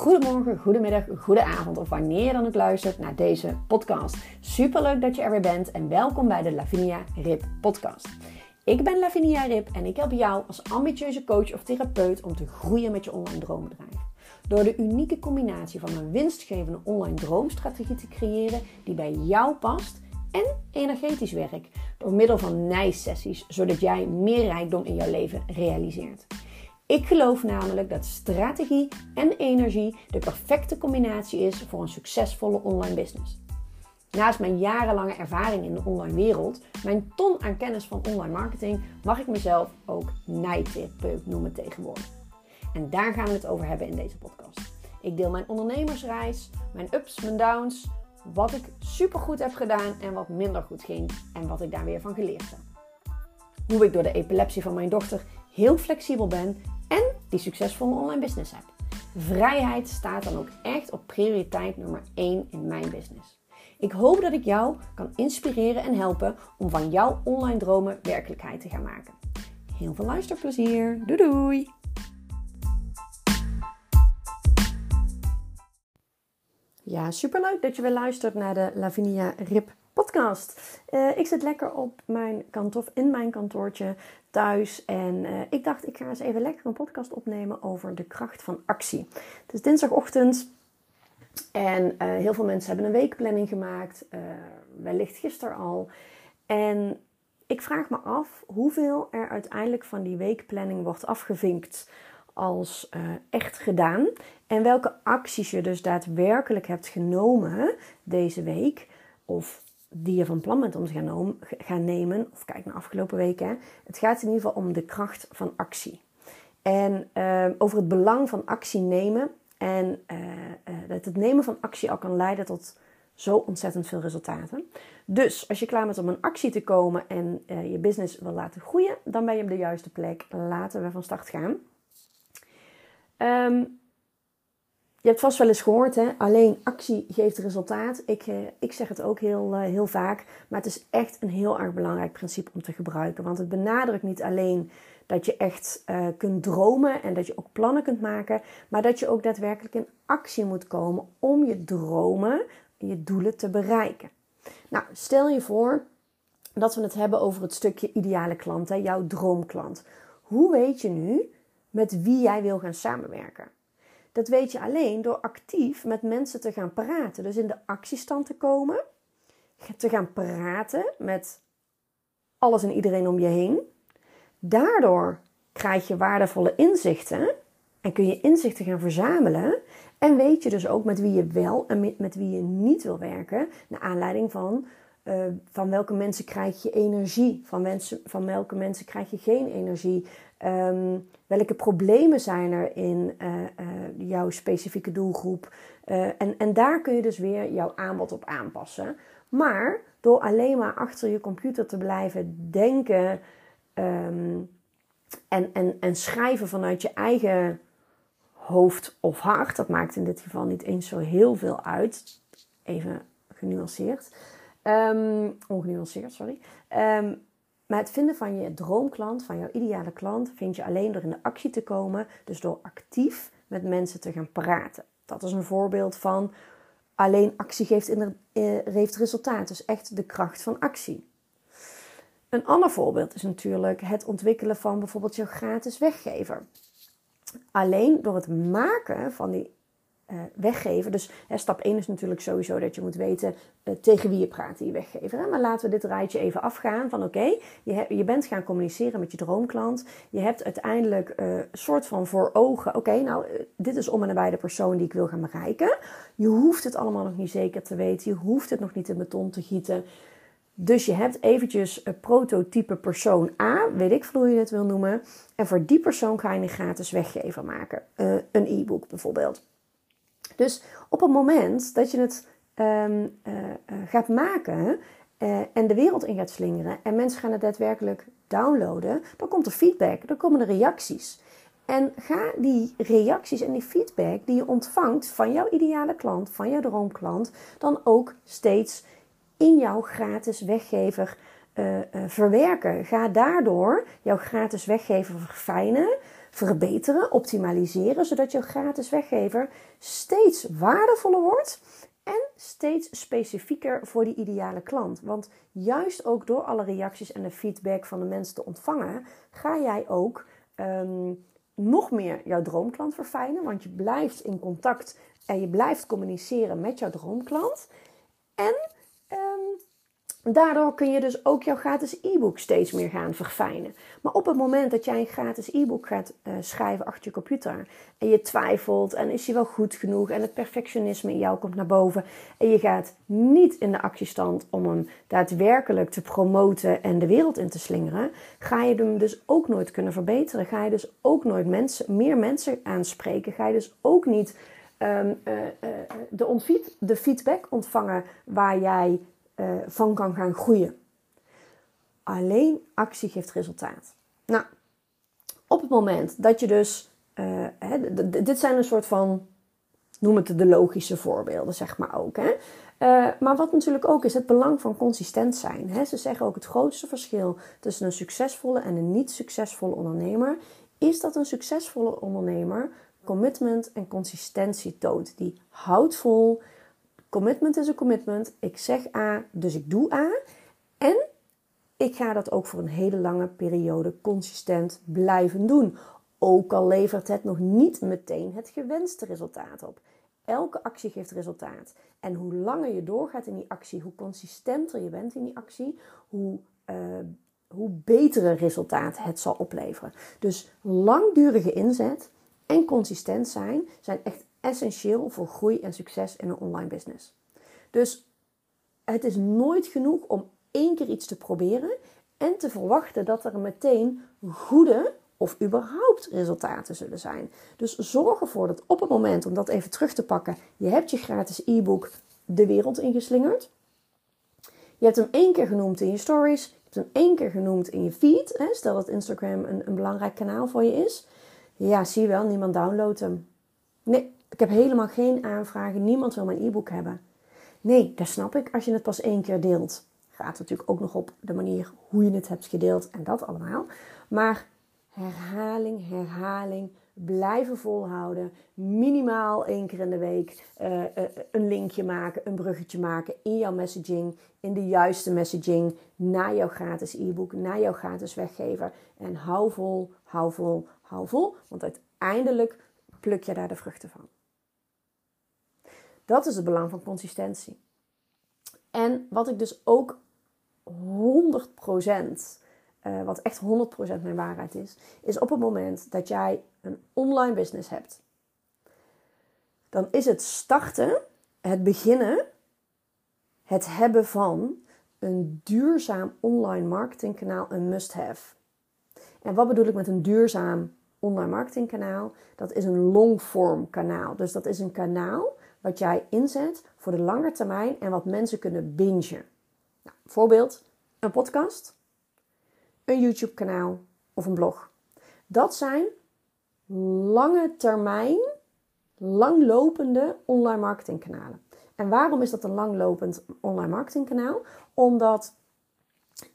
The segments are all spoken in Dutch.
goedemorgen, goedemiddag, goede avond of wanneer je dan ook luistert naar deze podcast. Superleuk dat je er weer bent en welkom bij de Lavinia Rip podcast. Ik ben Lavinia Rip en ik help jou als ambitieuze coach of therapeut om te groeien met je online droombedrijf. Door de unieke combinatie van een winstgevende online droomstrategie te creëren die bij jou past en energetisch werk door middel van nijsessies, zodat jij meer rijkdom in jouw leven realiseert. Ik geloof namelijk dat strategie en energie de perfecte combinatie is voor een succesvolle online business. Naast mijn jarenlange ervaring in de online wereld, mijn ton aan kennis van online marketing, mag ik mezelf ook nijtherapeut noemen tegenwoordig. En daar gaan we het over hebben in deze podcast. Ik deel mijn ondernemersreis, mijn ups, mijn downs, wat ik supergoed heb gedaan en wat minder goed ging en wat ik daar weer van geleerd heb. Hoe ik door de epilepsie van mijn dochter heel flexibel ben en die succesvolle online business heb. Vrijheid staat dan ook echt op prioriteit nummer 1 in mijn business. Ik hoop dat ik jou kan inspireren en helpen om van jouw online dromen werkelijkheid te gaan maken. Heel veel luisterplezier. Doei doei! Ja, superleuk dat je weer luistert naar de Lavinia Rip podcast. Uh, ik zit lekker op mijn kantoor, in mijn kantoortje thuis. En uh, ik dacht, ik ga eens even lekker een podcast opnemen over de kracht van actie. Het is dinsdagochtend. En uh, heel veel mensen hebben een weekplanning gemaakt. wellicht gisteren al. En ik vraag me af hoeveel er uiteindelijk van die weekplanning wordt afgevinkt als echt gedaan. En welke acties je dus daadwerkelijk hebt genomen deze week. Of die je van plan bent om te gaan, nemen, of kijk naar afgelopen weken, het gaat in ieder geval om de kracht van actie. En uh, over het belang van actie nemen en uh, uh, dat het nemen van actie al kan leiden tot zo ontzettend veel resultaten. Dus als je klaar bent om een actie te komen en je business wil laten groeien, dan ben je op de juiste plek. Laten we van start gaan. Um, je hebt vast wel eens gehoord, hè? alleen actie geeft resultaat. Ik, eh, ik zeg het ook heel, eh, heel vaak, maar het is echt een heel erg belangrijk principe om te gebruiken. Want het benadrukt niet alleen dat je echt uh, kunt dromen en dat je ook plannen kunt maken, maar dat je ook daadwerkelijk in actie moet komen om je dromen en je doelen te bereiken. Nou, stel je voor dat we het hebben over het stukje ideale klant, hè, jouw droomklant. Hoe weet je nu met wie jij wil gaan samenwerken? Dat weet je alleen door actief met mensen te gaan praten. Dus in de actiestand te komen, te gaan praten met alles en iedereen om je heen. Daardoor krijg je waardevolle inzichten en kun je inzichten gaan verzamelen. En weet je dus ook met wie je wel en met, wie je niet wil werken. Naar aanleiding van uh, van welke mensen krijg je energie, van, mensen, van welke mensen krijg je geen energie. Um, welke problemen zijn er in uh, uh, jouw specifieke doelgroep? en, en daar kun je dus weer jouw aanbod op aanpassen. Maar door alleen maar achter je computer te blijven denken um, en, en, en schrijven vanuit je eigen hoofd of hart, dat maakt in dit geval niet eens zo heel veel uit, even genuanceerd. Um, ongenuanceerd, sorry. Um, maar het vinden van je droomklant, van jouw ideale klant, vind je alleen door in de actie te komen. Dus door actief met mensen te gaan praten. Dat is een voorbeeld van alleen actie geeft, in de, uh, geeft resultaat. Dus echt de kracht van actie. Een ander voorbeeld is natuurlijk het ontwikkelen van bijvoorbeeld jouw gratis weggever. Alleen door het maken van die uh, weggeven. Dus hè, stap 1 is natuurlijk sowieso dat je moet weten uh, tegen wie je praat die weggever. Hè? Maar laten we dit rijtje even afgaan van oké, je, je bent gaan communiceren met je droomklant. Je hebt uiteindelijk uh, een soort van voor ogen, oké, nou dit is om en nabij de persoon die ik wil gaan bereiken. Je hoeft het allemaal nog niet zeker te weten. Je hoeft het nog niet in beton te gieten. Dus je hebt eventjes een prototype persoon A, weet ik hoe je het wil noemen. En voor die persoon ga je een gratis weggever maken. een e-book bijvoorbeeld. Dus op het moment dat je het um, uh, gaat maken uh, en de wereld in gaat slingeren en mensen gaan het daadwerkelijk downloaden, dan komt er feedback, dan komen er reacties. En ga die reacties en die feedback die je ontvangt van jouw ideale klant, van jouw droomklant, dan ook steeds in jouw gratis weggever verwerken. Ga daardoor jouw gratis weggever verfijnen, verbeteren, optimaliseren, zodat jouw gratis weggever steeds waardevoller wordt en steeds specifieker voor die ideale klant. Want juist ook door alle reacties en de feedback van de mensen te ontvangen, ga jij ook ehm, nog meer jouw droomklant verfijnen. Want je blijft in contact en je blijft communiceren met jouw droomklant. En Daardoor kun je dus ook jouw gratis e-book steeds meer gaan verfijnen. Maar op het moment dat jij een gratis e-book gaat uh, schrijven achter je computer en je twijfelt en is hij wel goed genoeg en het perfectionisme in jou komt naar boven en je gaat niet in de actiestand om hem daadwerkelijk te promoten en de wereld in te slingeren, ga je hem dus ook nooit kunnen verbeteren. Ga je dus ook nooit mensen, meer mensen aanspreken. Ga je dus ook niet um, uh, uh, de, de feedback ontvangen waar jij uh, van kan gaan groeien. Alleen actie geeft resultaat. Nou, op het moment dat je dus, uh, hè, dit zijn een soort van, noem het de logische voorbeelden, zeg maar ook. Hè. Uh, maar wat natuurlijk ook is het belang van consistent zijn. Hè. Ze zeggen ook het grootste verschil tussen een succesvolle en een niet succesvolle ondernemer is dat een succesvolle ondernemer commitment en consistentie toont. Die houdt vol, Commitment is een commitment. Ik zeg A, dus ik doe A. En ik ga dat ook voor een hele lange periode consistent blijven doen. Ook al levert het nog niet meteen het gewenste resultaat op. Elke actie geeft resultaat. En hoe langer je doorgaat in die actie, hoe consistenter je bent in die actie, hoe, uh, hoe betere resultaat het zal opleveren. Dus langdurige inzet en consistent zijn zijn echt essentieel voor groei en succes in een online business. Dus het is nooit genoeg om één keer iets te proberen en te verwachten dat er meteen goede of überhaupt resultaten zullen zijn. Dus zorg ervoor dat op het moment, om dat even terug te pakken, je hebt je gratis e-book de wereld ingeslingerd. Je hebt hem één keer genoemd in je stories. Je hebt hem één keer genoemd in je feed. Hè? Stel dat Instagram een, een belangrijk kanaal voor je is. Ja, zie je wel, niemand downloadt hem. Nee, ik heb helemaal geen aanvragen. Niemand wil mijn e-book hebben. Nee, dat snap ik als je het pas één keer deelt. Gaat natuurlijk ook nog op de manier hoe je het hebt gedeeld en dat allemaal. Maar herhaling, herhaling, blijven volhouden. Minimaal één keer in de week uh, uh, een linkje maken, een bruggetje maken in jouw messaging, in de juiste messaging naar jouw gratis e-book, naar jouw gratis weggever. En hou vol, hou vol, hou vol, want uiteindelijk pluk je daar de vruchten van. Dat is het belang van consistentie. En wat ik dus ook 100%, uh, wat echt 100% mijn waarheid is, is op het moment dat jij een online business hebt, dan is het starten, het beginnen, het hebben van een duurzaam online marketingkanaal een must-have. En wat bedoel ik met een duurzaam online marketingkanaal? Dat is een long-form kanaal. Dus dat is een kanaal wat jij inzet voor de lange termijn en wat mensen kunnen bingen. Nou, voorbeeld, een podcast, een YouTube kanaal of een blog. Dat zijn lange termijn, langlopende online marketingkanalen. En waarom is dat een langlopend online marketingkanaal? Omdat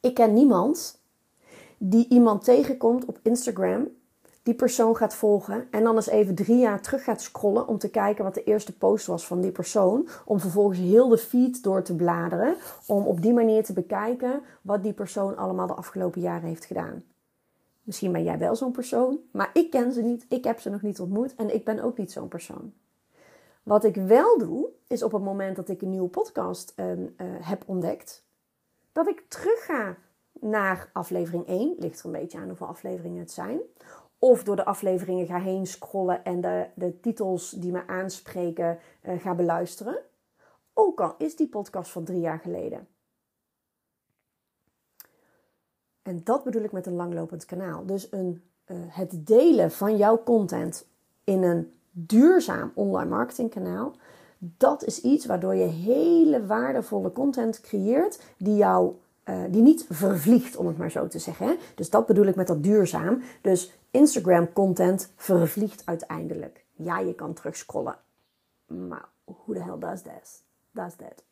ik ken niemand die iemand tegenkomt op Instagram die persoon gaat volgen en dan eens even drie jaar terug gaat scrollen om te kijken wat de eerste post was van die persoon. Om vervolgens heel de feed door te bladeren. Om op die manier te bekijken wat die persoon allemaal de afgelopen jaren heeft gedaan. Misschien ben jij wel zo'n persoon, maar ik ken ze niet. Ik heb ze nog niet ontmoet en ik ben ook niet zo'n persoon. Wat ik wel doe, is op het moment dat ik een nieuwe podcast uh, uh, heb ontdekt, dat ik terug ga naar aflevering 1. Ligt er een beetje aan hoeveel afleveringen het zijn. Of door de afleveringen ga heen scrollen en de, de titels die me aanspreken uh, ga beluisteren. Ook al is die podcast van drie jaar geleden. En dat bedoel ik met een langlopend kanaal. Dus een, uh, het delen van jouw content in een duurzaam online marketingkanaal. Dat is iets waardoor je hele waardevolle content creëert die jou uh, die niet vervliegt, om het maar zo te zeggen. Hè? Dus dat bedoel ik met dat duurzaam. Dus Instagram content vervliegt uiteindelijk. Ja, je kan terugscrollen. Maar hoe de hell does that? Does that?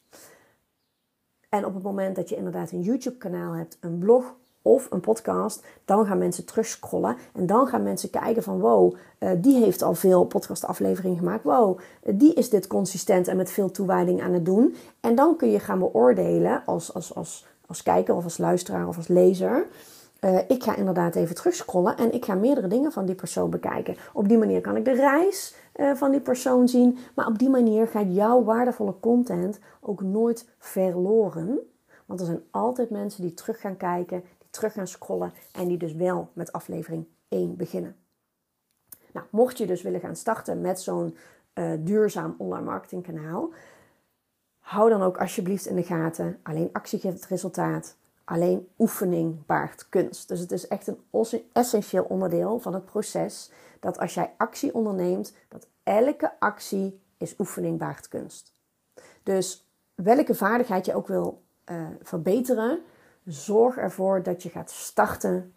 En op het moment dat je inderdaad een YouTube kanaal hebt, een blog of een podcast, dan gaan mensen terugscrollen en dan gaan mensen kijken van wow, uh, die heeft al veel podcastafleveringen gemaakt. Wow, uh, die is dit consistent en met veel toewijding aan het doen. En dan kun je gaan beoordelen als, als, als, als kijker of als luisteraar of als lezer. Uh, ik ga inderdaad even terugscrollen en ik ga meerdere dingen van die persoon bekijken. Op die manier kan ik de reis van die persoon zien, maar op die manier gaat jouw waardevolle content ook nooit verloren. Want er zijn altijd mensen die terug gaan kijken, terug gaan scrollen en die dus wel met aflevering 1 beginnen. Nou, mocht je dus willen gaan starten met zo'n uh, duurzaam online marketing kanaal, hou dan ook alsjeblieft in de gaten. Alleen actie geeft het resultaat. Alleen oefening baart kunst. Dus het is echt een essentieel onderdeel van het proces dat als jij actie onderneemt, dat elke actie is oefening baart kunst. Dus welke vaardigheid je ook wil uh, verbeteren, Zorg ervoor dat je gaat starten.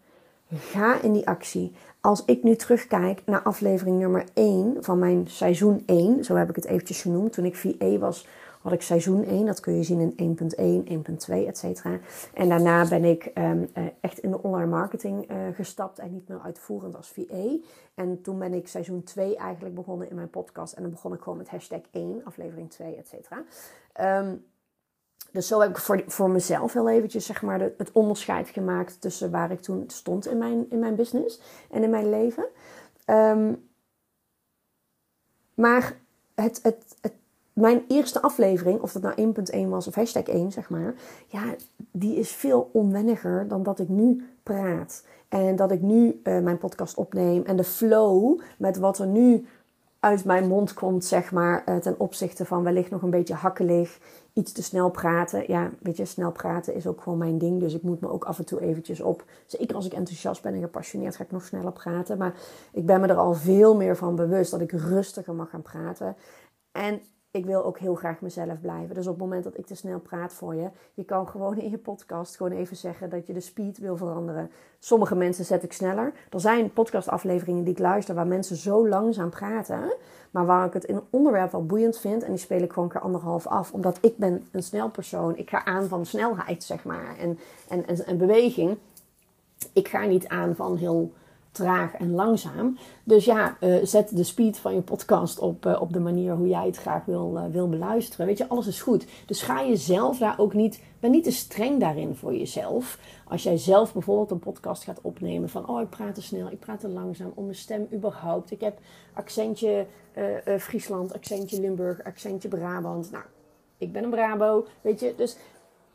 Ga in die actie. Als ik nu terugkijk naar aflevering nummer 1 van mijn seizoen 1, zo heb ik het eventjes genoemd. Toen ik VA was, had ik seizoen 1. Dat kun je zien in 1.1, 1.2, et cetera. En daarna ben ik um, echt in de online marketing uh, gestapt en niet meer uitvoerend als VA. En toen ben ik seizoen 2 eigenlijk begonnen in mijn podcast. En dan begon ik gewoon met hashtag 1, aflevering 2, et cetera. Um, dus zo heb ik voor, voor mezelf heel eventjes zeg maar, het onderscheid gemaakt tussen waar ik toen stond in mijn, in mijn business en in mijn leven. Um, maar het, het, het, mijn eerste aflevering, of dat nou 1.1 was of hashtag 1, zeg maar, ja, die is veel onwenniger dan dat ik nu praat. En dat ik nu uh, mijn podcast opneem en de flow met wat er nu uit mijn mond komt, zeg maar, uh, ten opzichte van wellicht nog een beetje hakkelig, iets te snel praten. Ja, weet je, snel praten is ook gewoon mijn ding. Dus ik moet me ook af en toe eventjes op. Zeker als ik enthousiast ben en gepassioneerd, ga ik nog sneller praten. Maar ik ben me er al veel meer van bewust dat ik rustiger mag gaan praten. En ik wil ook heel graag mezelf blijven. Dus op het moment dat ik te snel praat voor je, je kan gewoon in je podcast gewoon even zeggen dat je de speed wil veranderen. Sommige mensen zet ik sneller. Er zijn podcastafleveringen die ik luister waar mensen zo langzaam praten, maar waar ik het in een onderwerp wel boeiend vind en die speel ik gewoon keer anderhalf af, omdat ik ben een snel persoon. Ik ga aan van snelheid, zeg maar, en, en, en, en beweging. Ik ga niet aan van heel traag en langzaam. Dus ja, uh, zet de speed van je podcast op, uh, op de manier hoe jij het graag wil, uh, wil beluisteren. Weet je, alles is goed. Dus ga jezelf daar ook niet, ben niet te streng daarin voor jezelf. Als jij zelf bijvoorbeeld een podcast gaat opnemen van, oh ik praat te snel, ik praat te langzaam, om mijn stem überhaupt. Ik heb accentje Friesland, accentje Limburg, accentje Brabant. Nou, ik ben een Brabo, weet je. Dus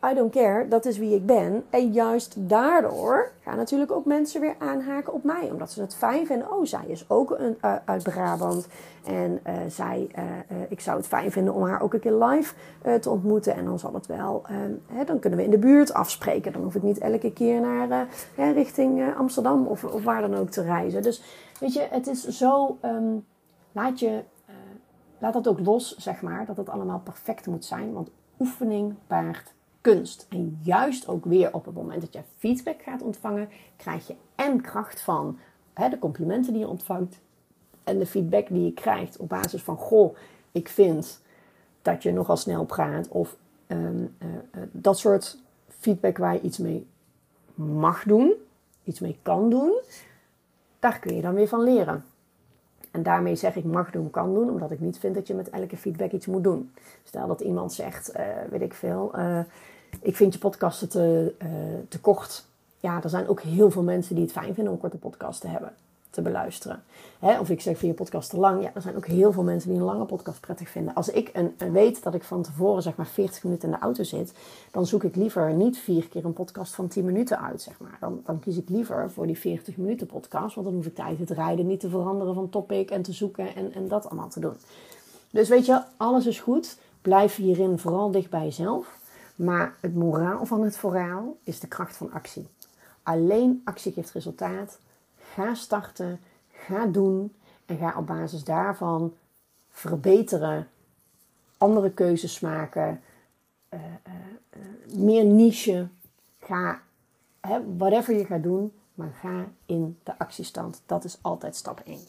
I don't care, dat is wie ik ben. En juist daardoor gaan natuurlijk ook mensen weer aanhaken op mij. Omdat ze het fijn vinden. Oh, zij is ook een, uh, uit Brabant. En uh, zij, uh, ik zou het fijn vinden om haar ook een keer live te ontmoeten. En dan zal het wel, hè, dan kunnen we in de buurt afspreken. Dan hoef ik niet elke keer naar hè, richting Amsterdam of, of, waar dan ook te reizen. Dus weet je, het is zo, um, laat je, laat dat ook los, zeg maar. Dat het allemaal perfect moet zijn. Want oefening baart kunst. En juist ook weer op het moment dat je feedback gaat ontvangen, krijg je en kracht van hè, de complimenten die je ontvangt en de feedback die je krijgt op basis van: Goh, ik vind dat je nogal snel praat. Of um, uh, uh, dat soort feedback waar je iets mee mag doen, iets mee kan doen. Daar kun je dan weer van leren. En daarmee zeg ik mag doen, kan doen, omdat ik niet vind dat je met elke feedback iets moet doen. Stel dat iemand zegt, uh, weet ik veel, uh, ik vind je podcasten te, uh, te kort. Ja, er zijn ook heel veel mensen die het fijn vinden om korte podcast te hebben, te beluisteren. Of ik zeg, je podcast te lang? Ja, er zijn ook heel veel mensen die een lange podcast prettig vinden. Als ik een, weet dat ik van tevoren zeg maar 40 minuten in de auto zit, dan zoek ik liever niet vier keer een podcast van 10 minuten uit, zeg maar. Dan, dan kies ik liever voor die 40 minuten podcast, want dan hoef ik tijd het rijden niet te veranderen van topic en te zoeken en, en dat allemaal te doen. Dus weet je, alles is goed. Blijf hierin vooral dicht bij jezelf. Maar het moraal van het verhaal is de kracht van actie. Alleen actie geeft resultaat. Ga starten, ga doen en ga op basis daarvan verbeteren, andere keuzes maken, uh, uh, uh, meer niche. Ga, hè, whatever je gaat doen, maar ga in de actiestand. Dat is altijd stap 1.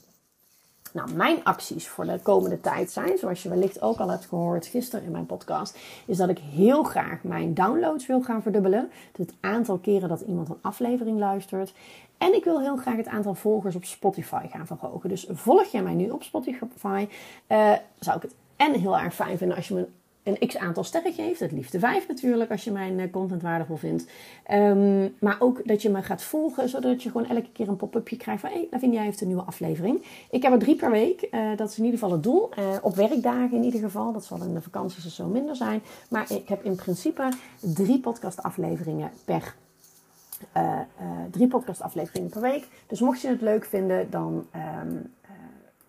Nou, mijn acties voor de komende tijd zijn, zoals je wellicht ook al hebt gehoord gisteren in mijn podcast, is dat ik heel graag mijn downloads wil gaan verdubbelen. Het aantal keren dat iemand een aflevering luistert. En ik wil heel graag het aantal volgers op Spotify gaan verhogen. Dus volg jij mij nu op Spotify, uh, zou ik het en heel erg fijn vinden als je me een x aantal sterren geeft. Het liefst vijf natuurlijk, als je mijn eh, content waardevol vindt. Ehm, maar ook dat je me gaat volgen, zodat je gewoon elke keer een pop-upje krijgt van... hé, hey, Lavinia heeft een nieuwe aflevering. Ik heb er drie per week. Uh, dat is in ieder geval het doel. Uh, op werkdagen in ieder geval. Dat zal in de vakanties dus zo minder zijn. Maar ik heb in principe drie podcastafleveringen per drie podcastafleveringen per week. Dus mocht je het leuk vinden, dan um,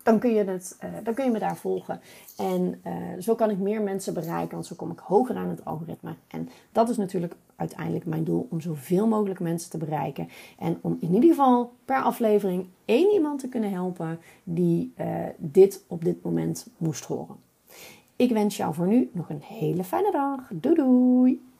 dan kun, je het, uh, dan kun je me daar volgen. En uh, zo kan ik meer mensen bereiken, want zo kom ik hoger aan het algoritme. En dat is natuurlijk uiteindelijk mijn doel, om zoveel mogelijk mensen te bereiken. En om in ieder geval per aflevering één iemand te kunnen helpen die uh, dit op dit moment moest horen. Ik wens jou voor nu nog een hele fijne dag. Doei doei!